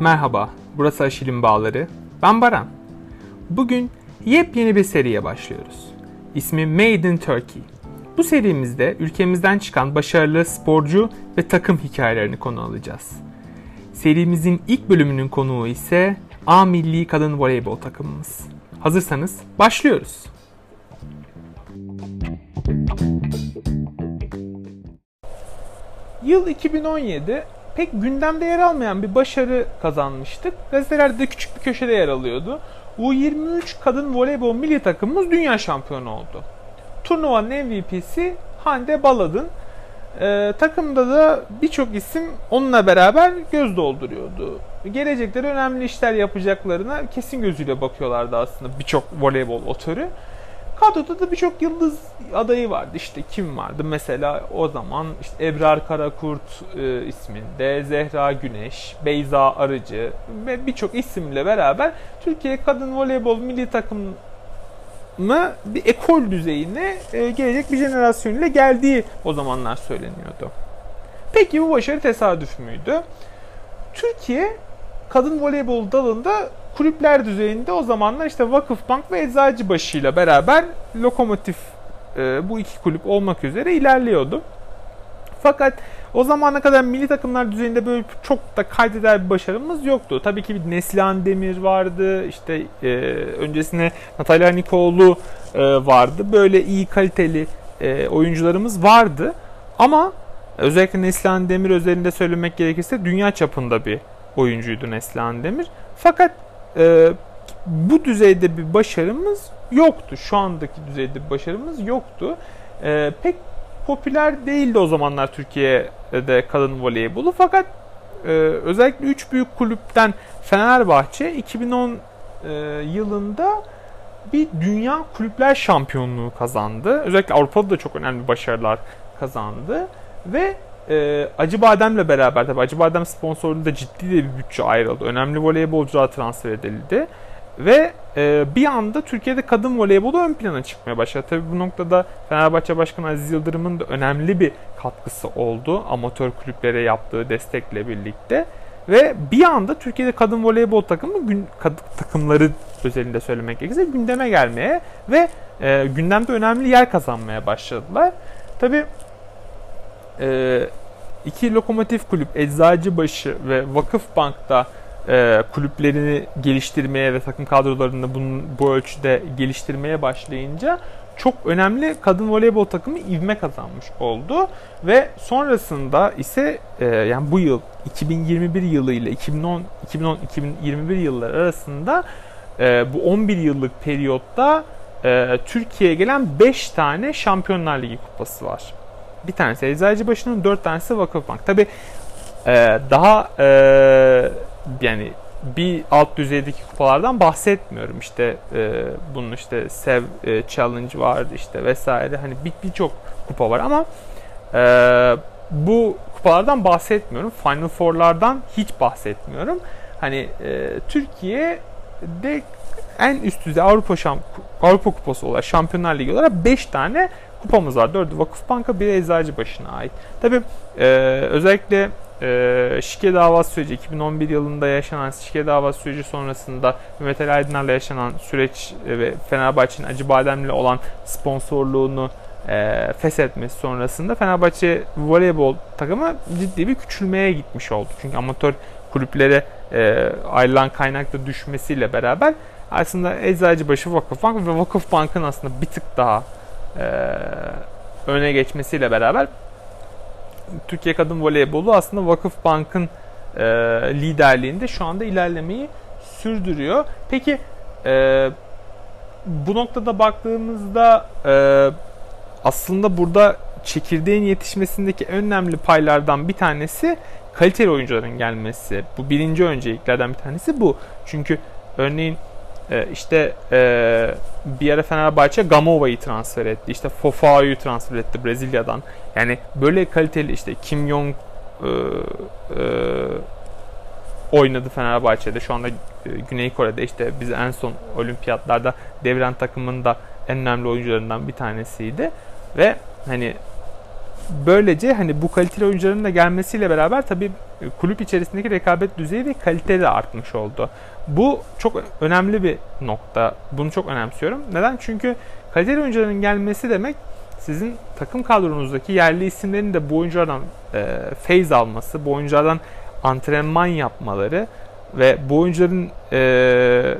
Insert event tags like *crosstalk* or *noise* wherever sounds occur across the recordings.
Merhaba, burası Aşil'in Bağları. Ben Baran. Bugün yepyeni bir seriye başlıyoruz. İsmi Made in Turkey. Bu serimizde ülkemizden çıkan başarılı sporcu ve takım hikayelerini konu alacağız. Serimizin ilk bölümünün konuğu ise A Milli Kadın Voleybol takımımız. Hazırsanız başlıyoruz. Yıl 2017 pek gündemde yer almayan bir başarı kazanmıştık. Gazetelerde de küçük bir köşede yer alıyordu. U23 kadın voleybol milli takımımız dünya şampiyonu oldu. Turnuvanın MVP'si Hande Baladın. Ee, takımda da birçok isim onunla beraber göz dolduruyordu. Gelecekte önemli işler yapacaklarına kesin gözüyle bakıyorlardı aslında birçok voleybol otörü. Kadroda da birçok yıldız adayı vardı. İşte kim vardı? Mesela o zaman işte Ebrar Karakurt e, isminde, Zehra Güneş, Beyza Arıcı ve birçok isimle beraber Türkiye Kadın Voleybol Milli Takımı bir ekol düzeyine e, gelecek bir jenerasyon ile geldiği o zamanlar söyleniyordu. Peki bu başarı tesadüf müydü? Türkiye kadın voleybol dalında kulüpler düzeyinde o zamanlar işte Vakıfbank ve Eczacıbaşı ile beraber Lokomotif e, bu iki kulüp olmak üzere ilerliyordu. Fakat o zamana kadar milli takımlar düzeyinde böyle çok da kaydeder bir başarımız yoktu. Tabii ki bir Neslihan Demir vardı, işte e, öncesine Natalya Nikoğlu e, vardı. Böyle iyi kaliteli e, oyuncularımız vardı. Ama özellikle Neslihan Demir özelinde söylemek gerekirse dünya çapında bir oyuncuydu Neslihan Demir. Fakat e, bu düzeyde bir başarımız yoktu. Şu andaki düzeyde bir başarımız yoktu. E, pek popüler değildi o zamanlar Türkiye'de kadın voleybolu. Fakat e, özellikle 3 büyük kulüpten Fenerbahçe 2010 e, yılında bir dünya kulüpler şampiyonluğu kazandı. Özellikle Avrupa'da da çok önemli başarılar kazandı. Ve e, Acı Badem'le beraber tabi Acı Badem sponsorluğunda ciddi de bir bütçe ayrıldı. Önemli voleybolcular transfer edildi. Ve e, bir anda Türkiye'de kadın voleybolu ön plana çıkmaya başladı. Tabi bu noktada Fenerbahçe Başkanı Aziz Yıldırım'ın da önemli bir katkısı oldu. Amatör kulüplere yaptığı destekle birlikte. Ve bir anda Türkiye'de kadın voleybol takımı gün, kad, takımları özelinde söylemek gerekirse gündeme gelmeye ve e, gündemde önemli yer kazanmaya başladılar. Tabi e, iki lokomotif kulüp Eczacıbaşı ve Vakıfbank'ta e, kulüplerini geliştirmeye ve takım kadrolarını bunun, bu ölçüde geliştirmeye başlayınca çok önemli kadın voleybol takımı ivme kazanmış oldu ve sonrasında ise e, yani bu yıl 2021 yılı ile 2010 2010 2021 yılları arasında e, bu 11 yıllık periyotta e, Türkiye'ye gelen 5 tane Şampiyonlar Ligi kupası var. Bir tanesi Eczacıbaşı'nın, 4 tanesi Vakıfbank. Tabi e, daha e, yani bir alt düzeydeki kupalardan bahsetmiyorum. İşte e, bunun işte Sev e, Challenge var işte vesaire. Hani birçok bir kupa var ama e, bu kupalardan bahsetmiyorum. Final Four'lardan hiç bahsetmiyorum. Hani e, Türkiye'de en üst düzey Avrupa Şamp Avrupa Kupası olarak Şampiyonlar Ligi olarak 5 tane kupamız var. 4'ü Vakıfbank'a, biri Eczacıbaşı'na ait. Tabi e, özellikle e, şike davası süreci 2011 yılında yaşanan şike davası süreci sonrasında Mehmet Ali Aydınlar'la yaşanan süreç ve Fenerbahçe'nin Acı Badem'le olan sponsorluğunu e, feshetmesi sonrasında Fenerbahçe voleybol takımı ciddi bir küçülmeye gitmiş oldu. Çünkü amatör kulüplere e, ayrılan kaynakta düşmesiyle beraber aslında Eczacıbaşı Vakıfbank ve Vakıfbank'ın aslında bir tık daha e, öne geçmesiyle beraber Türkiye Kadın Voleybolu aslında Vakıfbank'ın e, liderliğinde şu anda ilerlemeyi sürdürüyor. Peki e, bu noktada baktığımızda e, aslında burada çekirdeğin yetişmesindeki önemli paylardan bir tanesi kaliteli oyuncuların gelmesi. Bu birinci önceliklerden bir tanesi bu. Çünkü örneğin e, işte bir ara Fenerbahçe Gamova'yı transfer etti. İşte Fofao'yu transfer etti Brezilya'dan. Yani böyle kaliteli işte Kim Jong e, e, oynadı Fenerbahçe'de. Şu anda e, Güney Kore'de işte biz en son olimpiyatlarda devren takımında en önemli oyuncularından bir tanesiydi. Ve hani böylece hani bu kaliteli oyuncuların da gelmesiyle beraber tabii kulüp içerisindeki rekabet düzeyi ve kalite de artmış oldu. Bu çok önemli bir nokta. Bunu çok önemsiyorum. Neden? Çünkü kaliteli oyuncuların gelmesi demek sizin takım kadronuzdaki yerli isimlerin de bu oyunculardan e, feyz alması, bu oyunculardan antrenman yapmaları ve bu oyuncuların e,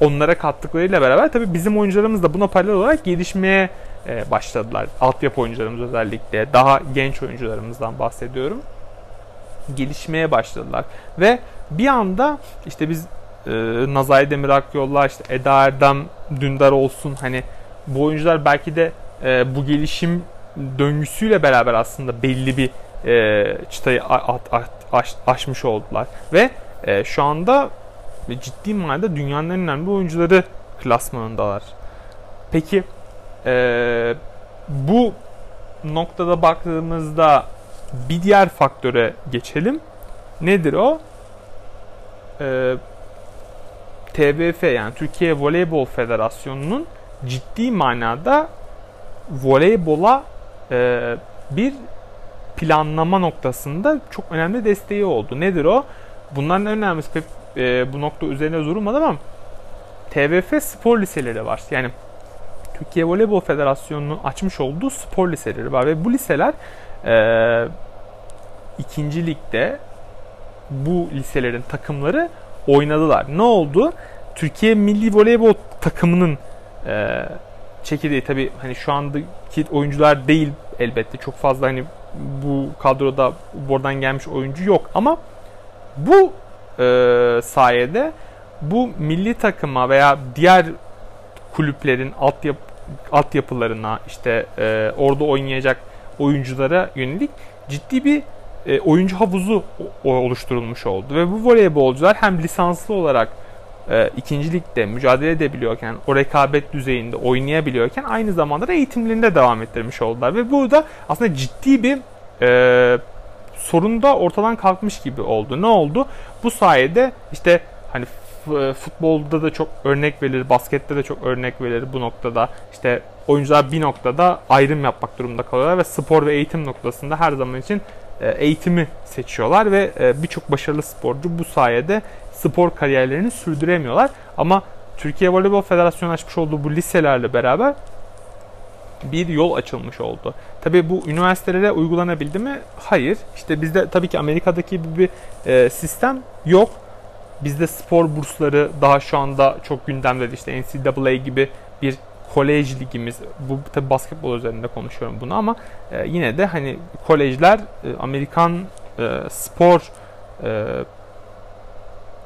onlara kattıklarıyla beraber tabii bizim oyuncularımız da buna paralel olarak gelişmeye e, başladılar. Altyapı oyuncularımız özellikle daha genç oyuncularımızdan bahsediyorum. Gelişmeye başladılar ve bir anda işte biz e, Nazay Demir Akyol'la işte Eda Erdem Dündar olsun hani bu oyuncular belki de e, bu gelişim döngüsüyle beraber aslında belli bir e, çıtayı at, at, aş, aşmış oldular ve e, şu anda ciddi manada dünyanın en önemli oyuncuları klasmanındalar. Peki e, bu noktada baktığımızda bir diğer faktöre geçelim. Nedir o? E, TBF yani Türkiye Voleybol Federasyonu'nun ciddi manada voleybola e, bir planlama noktasında çok önemli desteği oldu. Nedir o? Bunların en önemlisi pek e, bu nokta üzerine durulmadı ama TBF spor liseleri var. Yani Türkiye Voleybol Federasyonu'nun açmış olduğu spor liseleri var ve bu liseler e, ikinci ligde bu liselerin takımları oynadılar. Ne oldu? Türkiye Milli Voleybol takımının e, çekirdeği tabi hani şu andaki oyuncular değil elbette çok fazla hani bu kadroda buradan gelmiş oyuncu yok ama bu e, sayede bu milli takıma veya diğer kulüplerin altyap altyapılarına işte e, orada oynayacak oyunculara yönelik ciddi bir e, oyuncu havuzu oluşturulmuş oldu ve bu voleybolcular hem lisanslı olarak e, ikinci ligde mücadele edebiliyorken, o rekabet düzeyinde oynayabiliyorken aynı zamanda da eğitimlerinde devam ettirmiş oldular. Ve burada aslında ciddi bir e, sorun da ortadan kalkmış gibi oldu. Ne oldu? Bu sayede işte hani e, futbolda da çok örnek verilir, baskette de çok örnek verilir bu noktada. İşte oyuncular bir noktada ayrım yapmak durumunda kalıyorlar ve spor ve eğitim noktasında her zaman için eğitimi seçiyorlar ve e, birçok başarılı sporcu bu sayede spor kariyerlerini sürdüremiyorlar. Ama Türkiye Voleybol Federasyonu açmış olduğu bu liselerle beraber bir yol açılmış oldu. Tabi bu üniversitelere uygulanabildi mi? Hayır. İşte bizde tabii ki Amerika'daki gibi bir e, sistem yok. Bizde spor bursları daha şu anda çok gündemde. İşte NCAA gibi bir kolej ligimiz. Bu tabi basketbol üzerinde konuşuyorum bunu ama e, yine de hani kolejler e, Amerikan e, spor e,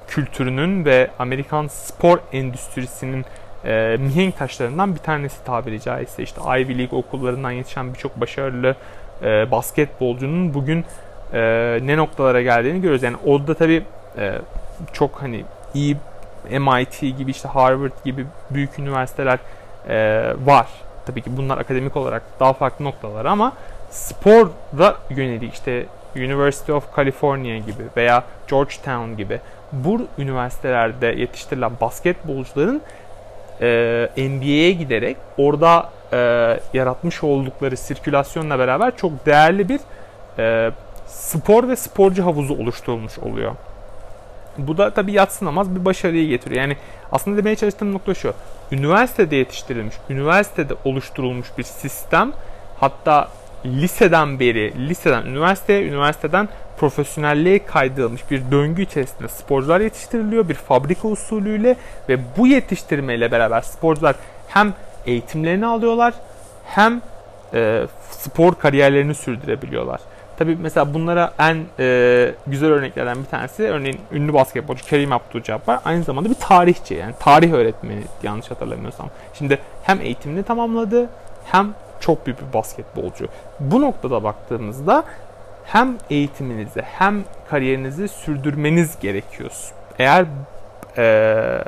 kültürünün ve Amerikan spor endüstrisinin e, mihenk taşlarından bir tanesi tabiri caizse. işte Ivy League okullarından yetişen birçok başarılı e, basketbolcunun bugün e, ne noktalara geldiğini görüyoruz. Yani orada tabii e, çok hani iyi MIT gibi işte Harvard gibi büyük üniversiteler e, var. Tabii ki bunlar akademik olarak daha farklı noktalar ama spora yönelik işte University of California gibi veya Georgetown gibi bu üniversitelerde yetiştirilen basketbolcuların e, NBA'ye giderek orada e, yaratmış oldukları sirkülasyonla beraber çok değerli bir e, spor ve sporcu havuzu oluşturulmuş oluyor. Bu da tabii yatsınamaz bir başarıyı getiriyor. Yani aslında demeye çalıştığım nokta şu. Üniversitede yetiştirilmiş, üniversitede oluşturulmuş bir sistem hatta liseden beri, liseden üniversiteye, üniversiteden profesyonelliğe kaydırılmış bir döngü içerisinde sporcular yetiştiriliyor bir fabrika usulüyle ve bu yetiştirmeyle beraber sporcular hem eğitimlerini alıyorlar hem e, spor kariyerlerini sürdürebiliyorlar. Tabi mesela bunlara en e, güzel örneklerden bir tanesi örneğin ünlü basketbolcu Kerim Abdul-Jabbar aynı zamanda bir tarihçi yani tarih öğretmeni yanlış hatırlamıyorsam. Şimdi hem eğitimini tamamladı hem çok büyük bir basketbolcu. Bu noktada baktığımızda hem eğitiminizi hem kariyerinizi sürdürmeniz gerekiyor. Eğer e,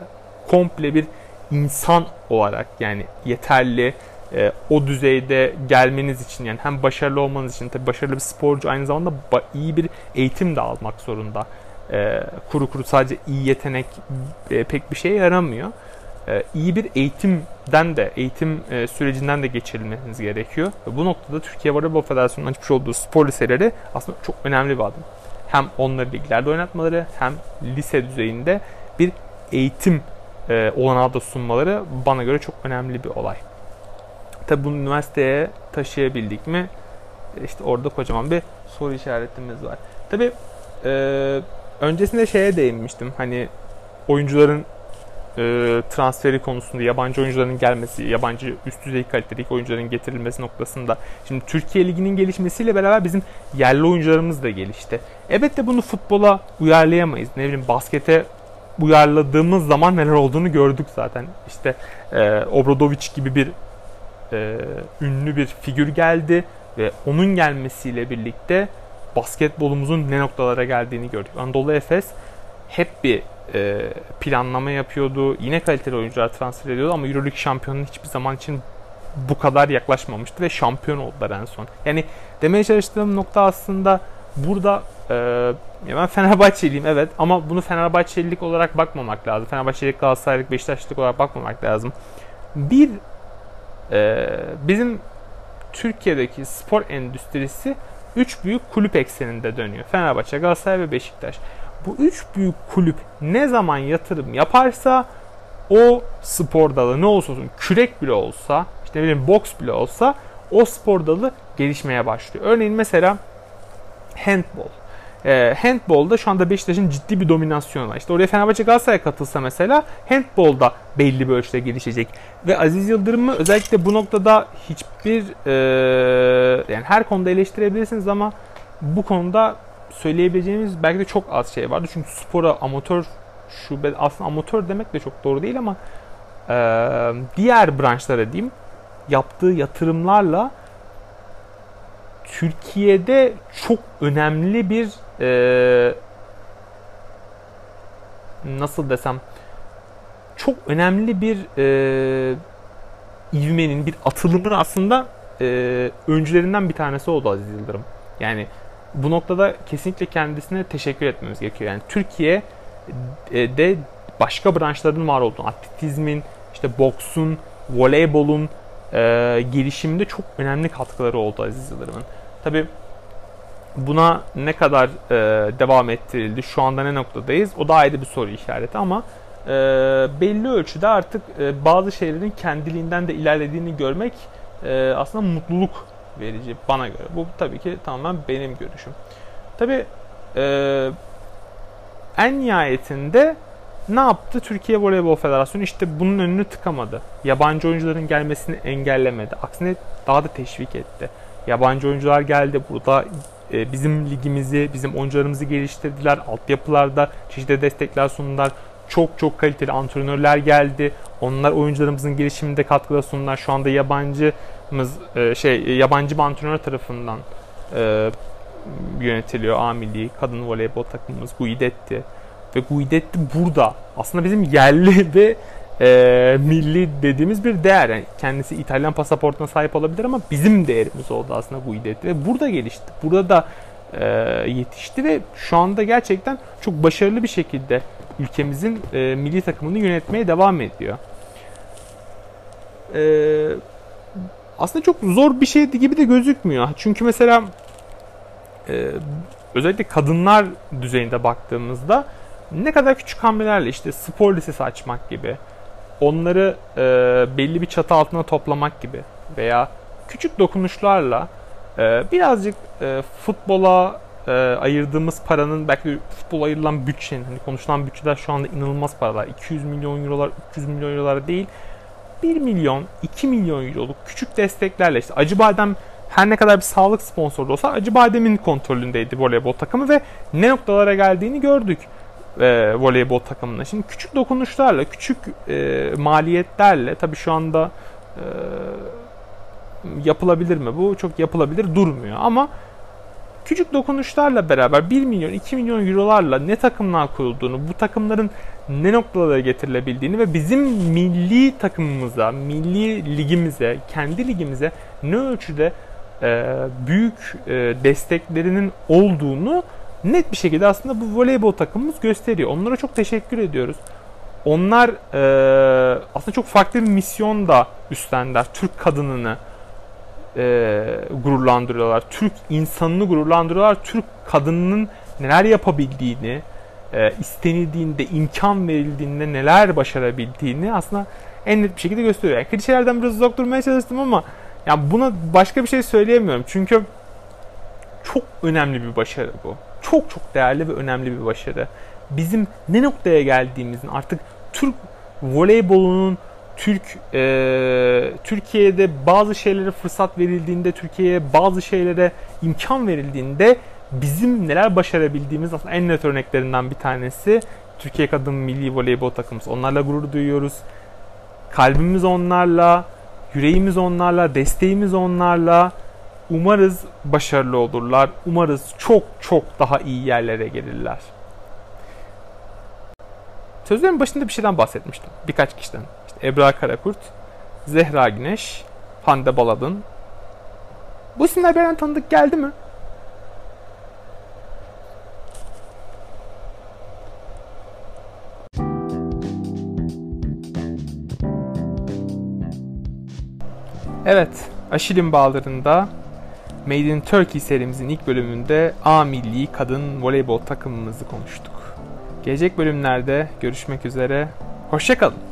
komple bir insan olarak yani yeterli e, o düzeyde gelmeniz için yani hem başarılı olmanız için tabii başarılı bir sporcu aynı zamanda iyi bir eğitim de almak zorunda. E, kuru kuru sadece iyi yetenek e, pek bir şeye yaramıyor. e, iyi bir eğitimden de, eğitim e, sürecinden de geçirilmeniz gerekiyor. Ve bu noktada Türkiye Voleybol Federasyonu'nun açmış olduğu spor liseleri aslında çok önemli bir adım. Hem onları liglerde oynatmaları hem lise düzeyinde bir eğitim e, olanağı da sunmaları bana göre çok önemli bir olay. Tabi bunu üniversiteye taşıyabildik mi? İşte orada kocaman bir soru işaretimiz var. Tabi e, öncesinde şeye değinmiştim. Hani oyuncuların e, transferi konusunda yabancı oyuncuların gelmesi, yabancı üst düzey kalitedeki oyuncuların getirilmesi noktasında. Şimdi Türkiye Ligi'nin gelişmesiyle beraber bizim yerli oyuncularımız da gelişti. Elbette bunu futbola uyarlayamayız. Ne bileyim baskete uyarladığımız zaman neler olduğunu gördük zaten. İşte e, Obradovic gibi bir e, ünlü bir figür geldi ve onun gelmesiyle birlikte basketbolumuzun ne noktalara geldiğini gördük. Anadolu Efes hep bir e, planlama yapıyordu. Yine kaliteli oyuncular transfer ediyordu ama Euroleague şampiyonunun hiçbir zaman için bu kadar yaklaşmamıştı ve şampiyon oldular en son. Yani demeye çalıştığım nokta aslında burada e, ya ben Fenerbahçeliyim evet ama bunu Fenerbahçelilik olarak bakmamak lazım. Fenerbahçelilik, Galatasaraylık, Beşiktaşlık olarak bakmamak lazım. Bir e, bizim Türkiye'deki spor endüstrisi üç büyük kulüp ekseninde dönüyor. Fenerbahçe, Galatasaray ve Beşiktaş. Bu üç büyük kulüp ne zaman yatırım yaparsa o spor dalı ne olsa olsun kürek bile olsa işte ne bileyim boks bile olsa o spor dalı gelişmeye başlıyor. Örneğin mesela handball. E, handball'da şu anda Beşiktaş'ın ciddi bir dominasyonu var. İşte oraya Fenerbahçe Galatasaray katılsa mesela handball'da belli bir ölçüde gelişecek. Ve Aziz Yıldırım'ı özellikle bu noktada hiçbir e, yani her konuda eleştirebilirsiniz ama bu konuda söyleyebileceğimiz belki de çok az şey vardı. Çünkü spora amatör şube aslında amatör demek de çok doğru değil ama e, diğer branşlara diyeyim yaptığı yatırımlarla Türkiye'de çok önemli bir e, nasıl desem çok önemli bir e, ivmenin, bir atılımın aslında e, öncülerinden bir tanesi oldu Aziz Yıldırım. Yani bu noktada kesinlikle kendisine teşekkür etmemiz gerekiyor. Yani Türkiye e, de başka branşların var olduğunu, atletizmin, işte boksun, voleybolun e, gelişiminde çok önemli katkıları oldu Aziz Yıldırım'ın. Tabi buna ne kadar e, devam ettirildi, şu anda ne noktadayız o da ayrı bir soru işareti ama e, belli ölçüde artık e, bazı şeylerin kendiliğinden de ilerlediğini görmek e, aslında mutluluk verici bana göre. Bu tabii ki tamamen benim görüşüm. Tabii e, en nihayetinde ne yaptı? Türkiye Voleybol Federasyonu işte bunun önünü tıkamadı. Yabancı oyuncuların gelmesini engellemedi. Aksine daha da teşvik etti. Yabancı oyuncular geldi. Burada e, bizim ligimizi, bizim oyuncularımızı geliştirdiler. Altyapılarda çeşitli destekler sundular. Çok çok kaliteli antrenörler geldi. Onlar oyuncularımızın gelişiminde katkıda sundular. Şu anda yabancımız e, şey yabancı bir antrenör tarafından e, yönetiliyor A milli kadın voleybol takımımız Guidetti. Ve Guidetti burada. Aslında bizim yerli *laughs* ve e, milli dediğimiz bir değer. Yani kendisi İtalyan pasaportuna sahip olabilir ama bizim değerimiz oldu aslında Guidetti. Ve burada gelişti. Burada da e, yetişti ve şu anda gerçekten çok başarılı bir şekilde ülkemizin e, milli takımını yönetmeye devam ediyor. E, aslında çok zor bir şey gibi de gözükmüyor. Çünkü mesela e, özellikle kadınlar düzeyinde baktığımızda ne kadar küçük hamlelerle işte spor lisesi açmak gibi, onları e, belli bir çatı altına toplamak gibi veya küçük dokunuşlarla e, birazcık e, futbola e, ayırdığımız paranın belki futbol ayrılan bütçenin hani konuşulan bütçeler şu anda inanılmaz paralar. 200 milyon eurolar, 300 milyon eurolar değil. 1 milyon, 2 milyon euroluk küçük desteklerle işte Acıbadem her ne kadar bir sağlık sponsoru olsa Acıbadem'in kontrolündeydi voleybol takımı ve ne noktalara geldiğini gördük e, voleybol takımına. Şimdi küçük dokunuşlarla, küçük e, maliyetlerle tabii şu anda e, yapılabilir mi? Bu çok yapılabilir durmuyor ama küçük dokunuşlarla beraber 1 milyon 2 milyon eurolarla ne takımlar kurulduğunu, bu takımların ne noktalara getirilebildiğini ve bizim milli takımımıza, milli ligimize, kendi ligimize ne ölçüde e, büyük e, desteklerinin olduğunu net bir şekilde aslında bu voleybol takımımız gösteriyor. Onlara çok teşekkür ediyoruz. onlar e, aslında çok farklı bir misyon da üstlendiler. Türk kadınını e, gururlandırıyorlar. Türk insanını gururlandırıyorlar. Türk kadınının neler yapabildiğini, e, istenildiğinde, imkan verildiğinde neler başarabildiğini aslında en net bir şekilde gösteriyor. Yani klişelerden biraz uzak durmaya çalıştım ama yani buna başka bir şey söyleyemiyorum. Çünkü çok önemli bir başarı bu. Çok çok değerli ve önemli bir başarı. Bizim ne noktaya geldiğimizin artık Türk voleybolunun Türk e, Türkiye'de bazı şeylere fırsat verildiğinde, Türkiye'ye bazı şeylere imkan verildiğinde bizim neler başarabildiğimiz aslında en net örneklerinden bir tanesi Türkiye Kadın Milli Voleybol takımımız. Onlarla gurur duyuyoruz. Kalbimiz onlarla, yüreğimiz onlarla, desteğimiz onlarla. Umarız başarılı olurlar. Umarız çok çok daha iyi yerlere gelirler. Sözlerin başında bir şeyden bahsetmiştim. Birkaç kişiden. İşte Ebra Karakurt, Zehra Güneş, Hande Baladın. Bu isimler bir tanıdık geldi mi? Evet, Aşil'in bağlarında Made in Turkey serimizin ilk bölümünde A milli kadın voleybol takımımızı konuştuk. Gelecek bölümlerde görüşmek üzere. Hoşçakalın.